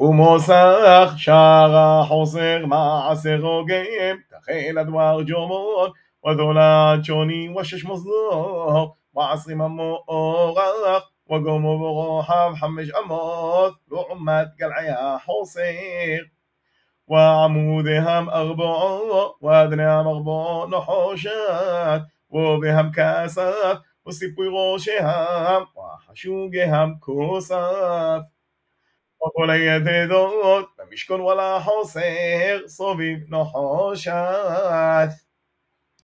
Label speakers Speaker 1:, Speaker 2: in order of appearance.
Speaker 1: ומוסך שער חוסר מעשר הוגים, תחל הדבר ג'ומון, ודולת שוני ושש מוסדות, ועשרים המוארך, וגומו ברוחב חמש אמות, לעומת גלעי החוסר. وعمودهم أربع وأدناهم أربع نحوشات وبهم كاسات وسيبوي غوشهم وحشوقهم كوسات وكل يددود مشكون ولا حصير صبي نحوشات